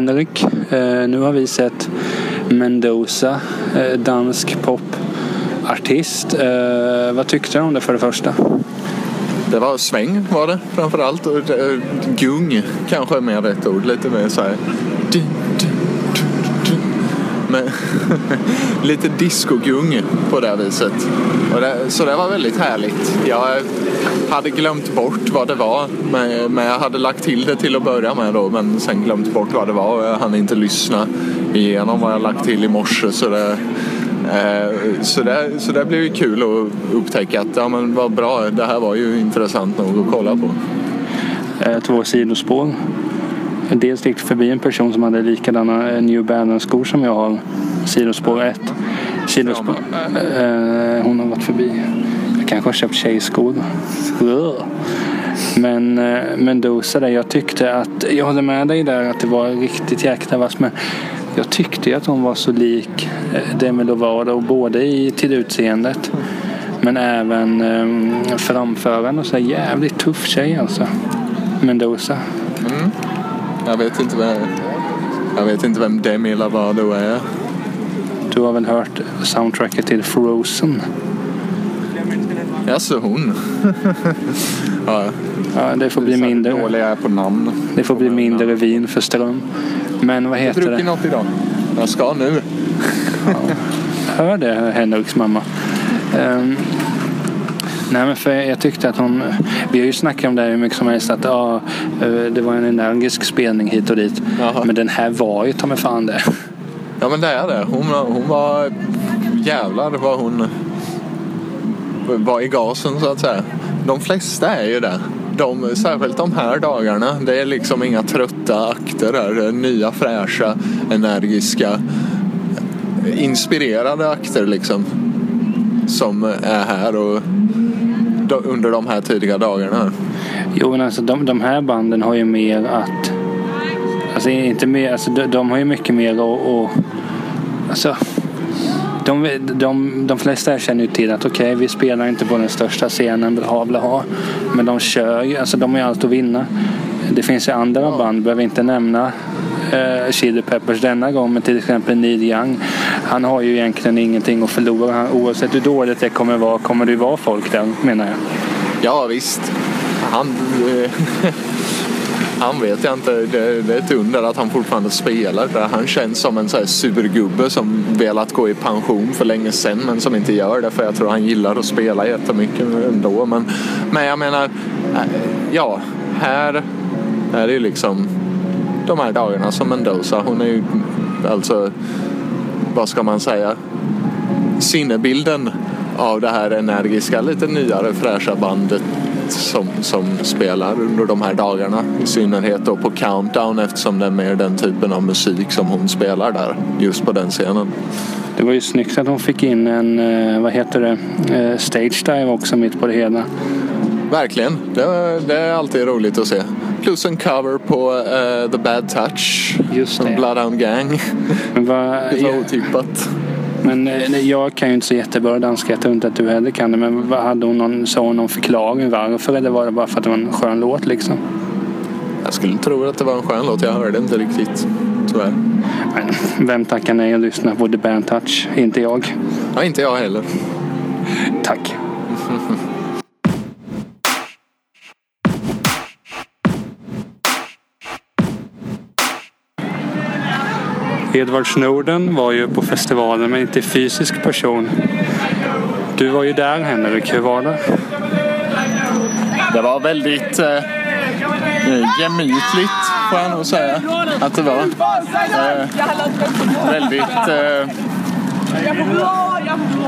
Henrik, eh, nu har vi sett Mendoza, eh, dansk popartist. Eh, vad tyckte du om det för det första? Det var sväng var det framförallt eh, gung kanske är mer rätt ord. Lite mer så här. Men lite discogung på det viset. Och det, så det var väldigt härligt. Jag hade glömt bort vad det var. Men, men jag hade lagt till det till att börja med då. Men sen glömt bort vad det var och jag hann inte lyssna igenom vad jag lagt till i morse. Så det, Eh, Så det, så det blev ju kul att upptäcka att ja, men vad bra, det här var ju intressant nog att kolla på. Eh, Två sidospår. Dels gick förbi en person som hade likadana eh, New Balance-skor som jag har. Sidospår 1. Sidospår, eh, hon har gått förbi. Jag kanske har köpt tjejskor. Men eh, Mendoza där, jag tyckte att, jag håller med dig där att det var riktigt jäkla vass. Men jag tyckte ju att hon var så lik eh, Demi Lovato både i, till utseendet men även eh, framförande och så jävligt tuff tjej alltså. Mendoza. Jag vet inte vem, jag vet inte vem Demi Lovato är. Du har väl hört soundtracket till Frozen? Alltså hon. ja, Ja, det får bli mindre, dålig jag är på namn. det får bli mindre vin för ström. Men vad heter det? något idag? Jag ska nu. Hör det Henriks mamma. Ehm, nej men för jag tyckte att hon, vi har ju snackat om det här hur mycket som helst att ja, eh, det var en energisk spelning hit och dit. Jaha. Men den här var ju ta mig fan det. Ja men det är det. Hon, hon var... Jävlar vad hon var i gasen så att säga. De flesta är ju det. De, särskilt de här dagarna. Det är liksom inga trötta akter här. Det är nya fräscha, energiska, inspirerade akter liksom. Som är här och under de här tidiga dagarna. Jo men alltså de, de här banden har ju mer att, alltså inte mer, alltså de, de har ju mycket mer att, att alltså de, de, de flesta känner ju till att okej, vi spelar inte på den största scenen, bla bla bla. Men de kör ju, alltså de har ju allt att vinna. Det finns ju andra band, behöver inte nämna eh, Chili Peppers denna gång, men till exempel Neil Young. Han har ju egentligen ingenting att förlora. Han, oavsett hur dåligt det kommer vara, kommer det ju vara folk där, menar jag. Ja visst. Han, eh, han vet jag inte. Det, det är ett under att han fortfarande spelar. Han känns som en så här surgubbe som velat gå i pension för länge sedan men som inte gör det. För jag tror han gillar att spela jättemycket ändå. Men, men jag menar, eh, ja, här är det ju liksom de här dagarna som Mendoza. Hon är ju alltså, vad ska man säga, sinnebilden av det här energiska, lite nyare fräscha bandet som, som spelar under de här dagarna. I synnerhet då på Countdown eftersom det är mer den typen av musik som hon spelar där, just på den scenen. Det var ju snyggt att hon fick in en, eh, vad heter det, eh, stage dive också mitt på det hela. Verkligen, det, det är alltid roligt att se. Plus en cover på eh, The Bad Touch, Just det. Bloodhound Gang. Men, vad, Det var otippat. men eh, jag kan ju inte så jättebra danska, jag tror inte att du heller kan det. Men vad, hade hon någon, sa hon någon förklaring varför? Eller var det bara för att det var en skön låt liksom? Jag skulle tro att det var en skön låt, jag hörde inte riktigt tyvärr. Men vem tackar nej och lyssnar på The Band Touch? Inte jag. Ja, inte jag heller. Tack. Edward Snowden var ju på festivalen men inte fysisk person. Du var ju där Henrik, hur var det? Det var väldigt eh, eh, gemytligt får jag nog säga att det var. Eh, väldigt, eh,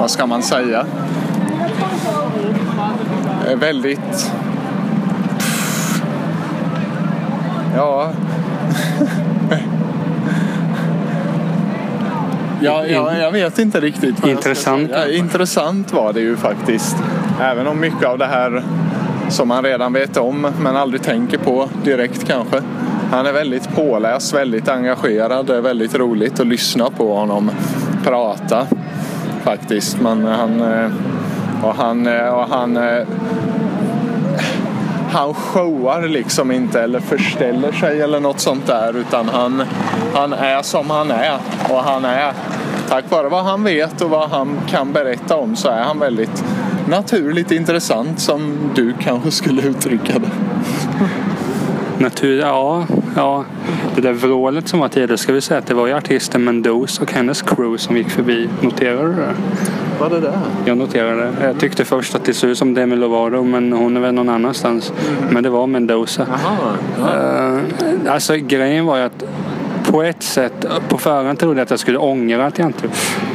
vad ska man säga? Eh, väldigt, ja. Ja, ja, jag vet inte riktigt. Intressant. säga. Intressant var det ju faktiskt. Även om mycket av det här som man redan vet om men aldrig tänker på direkt kanske. Han är väldigt påläst, väldigt engagerad. Det är väldigt roligt att lyssna på honom prata faktiskt. Men han, eh, och han, eh, och han, eh, han showar liksom inte eller förställer sig eller något sånt där utan han, han är som han är och han är tack vare vad han vet och vad han kan berätta om så är han väldigt naturligt intressant som du kanske skulle uttrycka det. Natur, ja, ja. Det där vrålet som var tidigare ska vi säga att det var ju artisten Mendoza och hennes crew som gick förbi. Noterar du det? Var det? Jag noterade det. Jag tyckte först att det såg ut som Demi Lovato men hon är väl någon annanstans. Mm. Men det var Mendoza. Jaha, ja. Uh, alltså grejen var ju att på ett sätt, på förhand trodde jag att jag skulle ångra att jag inte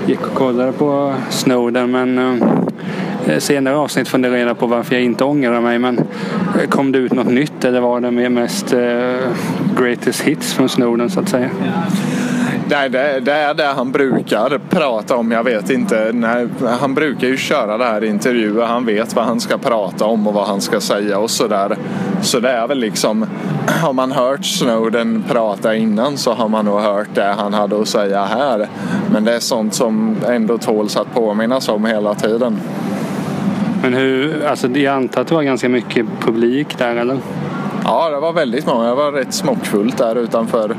gick och kollade på Snowden men uh, senare avsnitt funderade jag på varför jag inte ångrar mig men kom det ut något nytt eller var det mest uh, greatest hits från Snowden så att säga? Nej, det, det, är det han brukar prata om. Jag vet inte. Nej, han brukar ju köra det här i intervjuer. Han vet vad han ska prata om och vad han ska säga och sådär. Så det är väl liksom, har man hört Snowden prata innan så har man nog hört det han hade att säga här. Men det är sånt som ändå tåls att påminnas om hela tiden. Men hur, alltså jag antar att det var ganska mycket publik där eller? Ja, det var väldigt många. Det var rätt smockfullt där utanför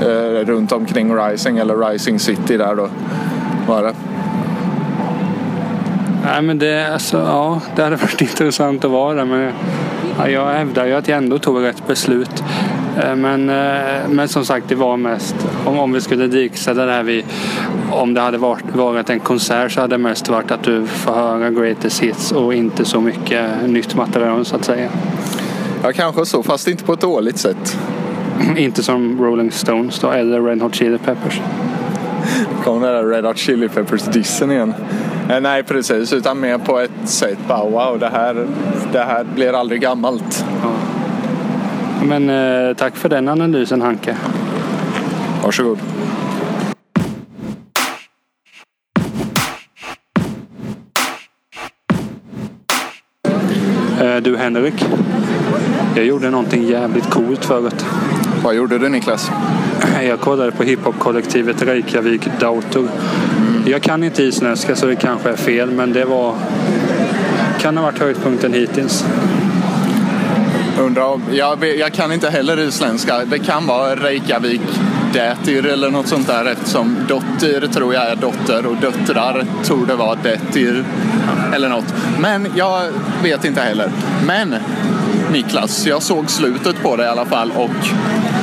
eh, runt omkring Rising eller Rising City där då. Var det. Nej men det, alltså, ja, det hade varit intressant att vara där men ja, jag hävdar ju att jag ändå tog rätt beslut. Eh, men, eh, men som sagt det var mest om, om vi skulle diksätta det här vid om det hade varit, varit en konsert så hade det mest varit att du får höra greatest hits och inte så mycket nytt material så att säga. Ja kanske så fast inte på ett dåligt sätt. inte som Rolling Stones då eller Red Hot Chili Peppers. Kom den där Red Hot Chili Peppers-dissen igen. Eh, nej precis, utan mer på ett sätt bara wow, det här, det här blir aldrig gammalt. Ja. Men eh, tack för den analysen Hanke. Varsågod. Eh, du Henrik. Jag gjorde någonting jävligt coolt förut. Vad gjorde du Niklas? Jag kollade på hiphop-kollektivet Reykjavik Dautor. Mm. Jag kan inte isländska så det kanske är fel men det var kan ha varit höjdpunkten hittills. Undrar, jag, jag kan inte heller isländska. Det kan vara Reykjavik Dätir eller något sånt där eftersom Dottir tror jag är dotter och döttrar tror det vara Dätir eller något. Men jag vet inte heller. Men Niklas. Jag såg slutet på det i alla fall och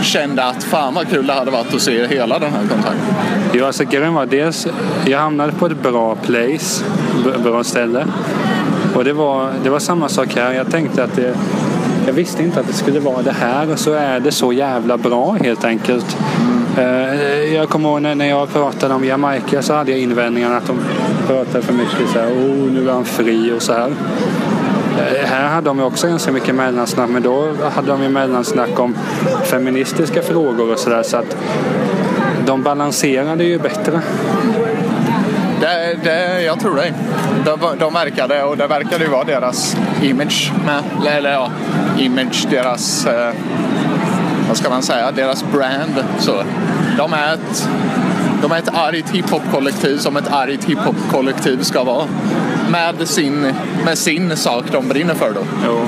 kände att fan vad kul det hade varit att se hela den här kontakten. Jo, alltså grejen var dels, jag hamnade på ett bra place, bra ställe. Och det var, det var samma sak här. Jag tänkte att det, jag visste inte att det skulle vara det här och så är det så jävla bra helt enkelt. Mm. Jag kommer ihåg när jag pratade om Jamaica så hade jag invändningar att de pratade för mycket så här, oh nu är han fri och så här. Eh, här hade de också ganska mycket mellansnack men då hade de ju mellansnack om feministiska frågor och sådär så att de balanserade ju bättre. Det, det, jag tror det. De, de verkade, och det verkade ju vara deras image med. Eller ja, image, deras, eh, vad ska man säga, deras brand. Så. De är ett, de är ett argt hiphop-kollektiv som ett argt hiphop-kollektiv ska vara med sin, med sin sak de brinner för då. Jo.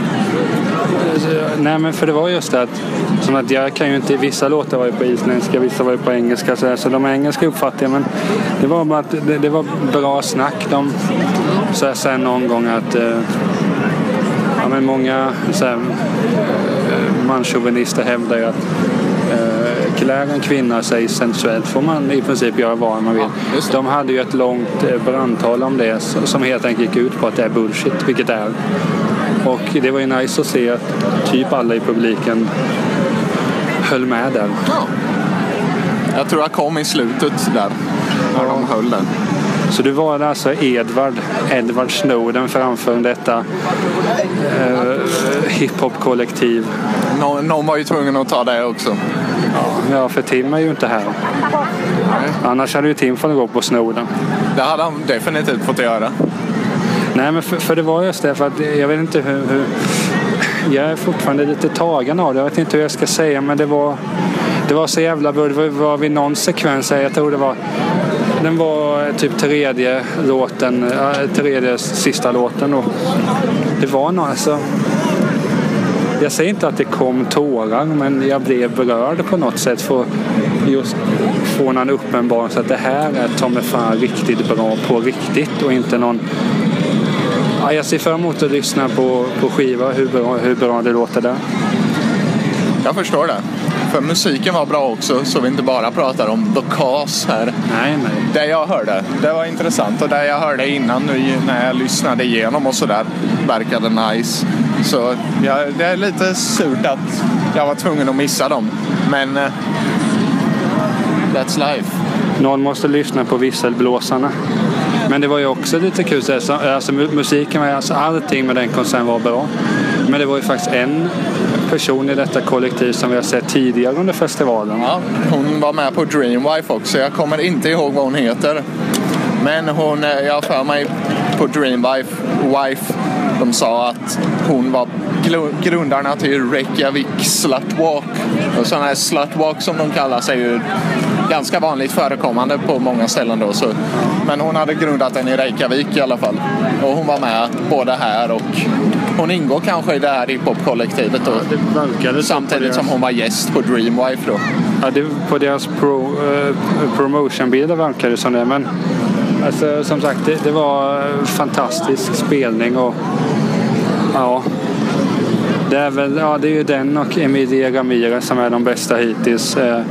Nej men för det var just det att, som att jag kan ju inte, vissa låtar var ju på isländska, vissa var ju på engelska så, så de engelska uppfattade jag men det var bara att det, det var bra snack. De sa sen någon gång att eh, ja, men många så här, eh, manschauvinister hävdar ju att eh, klär en kvinna sig sensuellt får man i princip göra vad man vill. Ja, de hade ju ett långt eh, brandtal om det som helt enkelt gick ut på att det är bullshit, vilket det är. Och det var ju nice att se att typ alla i publiken höll med där. Ja. Jag tror jag kom i slutet där, när ja. de höll den. Så du var alltså Edvard, Edward Snowden framför detta eh, hiphop-kollektiv. Nå, någon var ju tvungen att ta det också. Ja, för Tim är ju inte här. Nej. Annars hade ju Tim fått gå på Snowden. Det hade han definitivt fått göra. Nej, men för, för det var just det. För att jag vet inte hur, hur... Jag är fortfarande lite tagen av det. Jag vet inte hur jag ska säga, men det var, det var så jävla bra. Det var, vid någon sekvens här, jag tror det var den var typ tredje låten, tredje sista låten. Och det var någon, alltså, jag säger inte att det kom tårar, men jag blev berörd på något sätt. För just få en uppenbarelse att det här är ta mig fan riktigt bra på riktigt och inte någon Ja, jag ser fram emot att lyssna på, på skiva, hur bra, hur bra det låter där. Jag förstår det. För musiken var bra också, så vi inte bara pratar om The Cause här. Nej, nej. Det jag hörde, det var intressant och det jag hörde innan nu när jag lyssnade igenom och sådär verkade nice. Så ja, det är lite surt att jag var tvungen att missa dem. Men uh, that's life. Någon måste lyssna på visselblåsarna. Men det var ju också lite kul. Alltså, alltså musiken, alltså allting med den konserten var bra. Men det var ju faktiskt en person i detta kollektiv som vi har sett tidigare under festivalen. Ja, hon var med på Dreamwife också. Jag kommer inte ihåg vad hon heter. Men hon, eh, jag har för mig på Dreamwife, Wife, de sa att hon var grundarna till Reykjavik Slutwalk. Och sådana här Slutwalk som de kallas är ju ganska vanligt förekommande på många ställen då. Så. Men hon hade grundat den i Reykjavik i alla fall. Och hon var med både här och hon ingår kanske i det här hiphop-kollektivet då. Ja, samtidigt som hon var gäst på Dreamwife då. Ja, det, på deras pro, uh, promotionbilder verkar det som det. Men alltså, som sagt, det, det var fantastisk spelning och ja, det är väl ja, det är ju den och Emilia Ramirez som är de bästa hittills. Eh,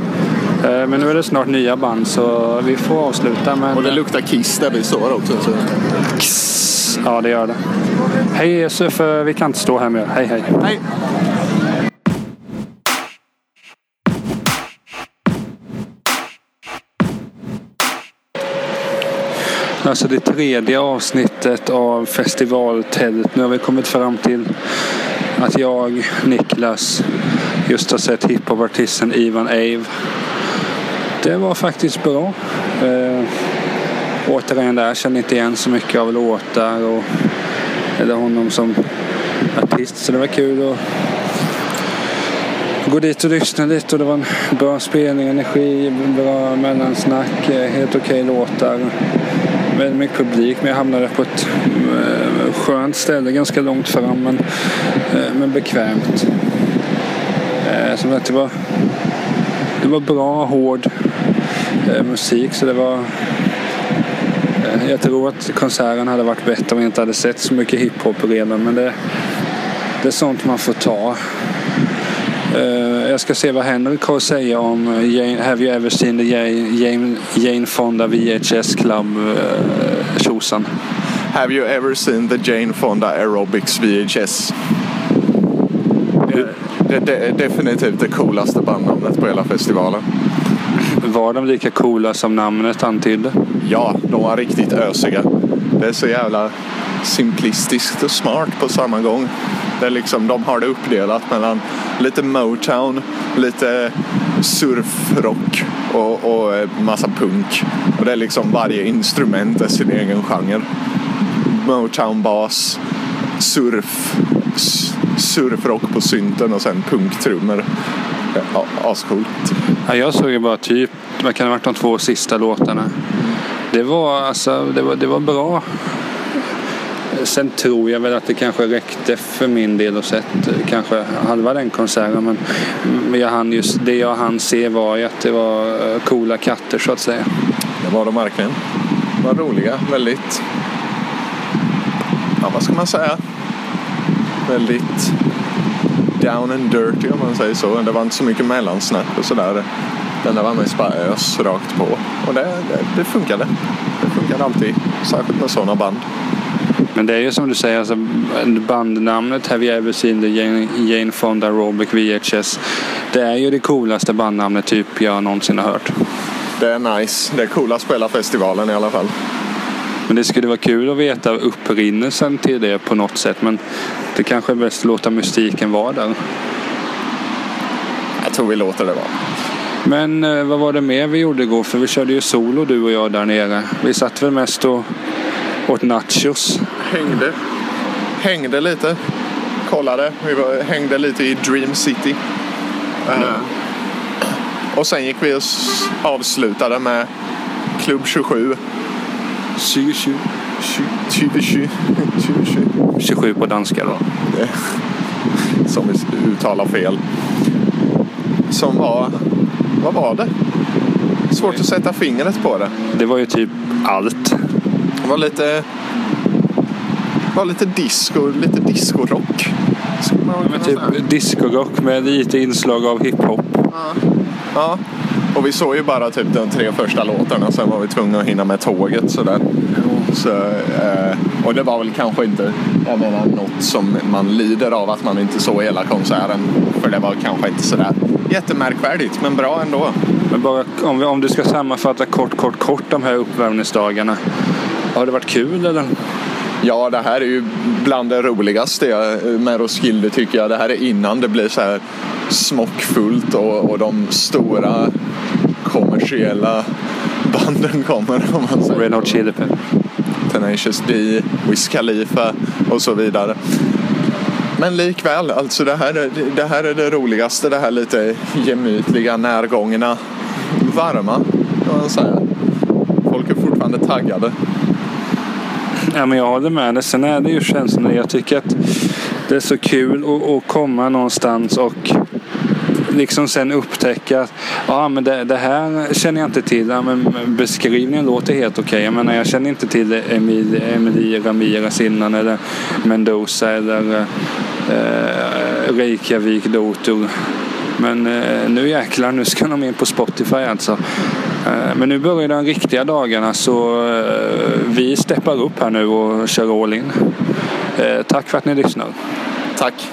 men nu är det snart nya band så vi får avsluta. Men... Och det luktar Kiss där vi står också. Så. Kiss. Ja, det gör det. Hej Jesus, för vi kan inte stå här mer. Hej, hej. Hej. Alltså det tredje avsnittet av festivaltältet. Nu har vi kommit fram till att jag, Niklas, just har sett hiphopartisten Ivan Ave. Det var faktiskt bra. Eh, återigen där, känner inte igen så mycket av låtar och eller honom som artist. Så det var kul att gå dit och lyssna lite och det var en bra spelning, energi, bra mellansnack, eh, helt okej okay låtar. Väldigt mycket publik men jag hamnade på ett eh, skönt ställe ganska långt fram men, eh, men bekvämt. Eh, som det var, det var bra, hård musik så det var jag tror att konserten hade varit bättre om jag inte hade sett så mycket hiphop redan. Men det, det är sånt man får ta. Uh, jag ska se vad Henrik har att säga om Jane, Have you ever seen the Jane, Jane, Fonda VHS Club tjosan? Uh, Have you ever seen the Jane Fonda Aerobics VHS? Det, det, är definitivt det coolaste bandnamnet på hela festivalen. Var de lika coola som namnet antydde? Ja, de var riktigt ösiga. Det är så jävla simplistiskt och smart på samma gång. Det är liksom, de har det uppdelat mellan lite Motown, lite surfrock och, och eh, massa punk. Och det är liksom varje instrument är sin egen genre. Motown-bas, surf, surfrock på synten och sen punktrummor. Ja, ascoolt. Ja, jag såg ju bara typ, vad kan det ha varit de två sista låtarna. Det var alltså, det var, det var bra. Sen tror jag väl att det kanske räckte för min del och sett eh, kanske halva den konserten. Men jag hann just, det jag hann se var ju att det var eh, coola katter så att säga. Det var de verkligen. De var roliga. Väldigt, ja vad ska man säga? Väldigt down and dirty om man säger så. Det var inte så mycket mellansnack och sådär. Den där var mest bara ös rakt på. Och det, det, det funkade. Det funkade alltid. Särskilt med sådana band. Men det är ju som du säger, alltså, bandnamnet Have You Ever Seen The Jane, Jane Fonda Aerobic VHS. Det är ju det coolaste bandnamnet typ jag någonsin har hört. Det är nice. Det är coolast på hela festivalen i alla fall. Men det skulle vara kul att veta upprinnelsen till det på något sätt. Men det kanske är bäst att låta mystiken vara där. Jag tror vi låter det vara. Men eh, vad var det mer vi gjorde igår? För vi körde ju solo du och jag där nere. Vi satt väl mest och åt nachos. Hängde. Hängde lite. Kollade. Vi var, hängde lite i Dream City. Mm. Uh, och sen gick vi och avslutade med Klubb 27. 27. 27. 27. 27 på danska då. som vi uttalar fel. Som var, vad var det? Svårt att sätta fingret på det. Det var ju typ allt. Det var lite, var lite disco, lite discorock. typ discorock med lite inslag av hiphop. Ja, och vi såg ju bara typ de tre första låtarna. Sen var vi tvungna att hinna med tåget sådär. Så, eh, och det var väl kanske inte, jag menar, något som man lider av att man inte såg hela konserten. För det var kanske inte sådär jättemärkvärdigt, men bra ändå. Men bara om, vi, om du ska sammanfatta kort, kort, kort de här uppvärmningsdagarna. Har det varit kul eller? Ja, det här är ju bland det roligaste med Roskilde tycker jag. Det här är innan det blir så här smockfullt och, och de stora kommersiella banden kommer. Om man säger. Red Hot Chili. Tenacious D, Wiz Khalifa och så vidare. Men likväl, alltså det här, är, det här är det roligaste. Det här lite gemytliga, närgångna, varma kan man säga. Folk är fortfarande taggade. Ja, men jag håller med dig. Sen är det ju känslan. Jag tycker att det är så kul att, att komma någonstans och liksom sen upptäcka att ja, men det, det här känner jag inte till. Ja, men beskrivningen låter helt okej. Jag menar, jag känner inte till Emil, Emily Ramirez innan eller Mendoza eller eh, Reykjavik Dotor. Men eh, nu jäklar, nu ska de in på Spotify alltså. Eh, men nu börjar de riktiga dagarna så eh, vi steppar upp här nu och kör all in. Eh, tack för att ni lyssnar. Tack!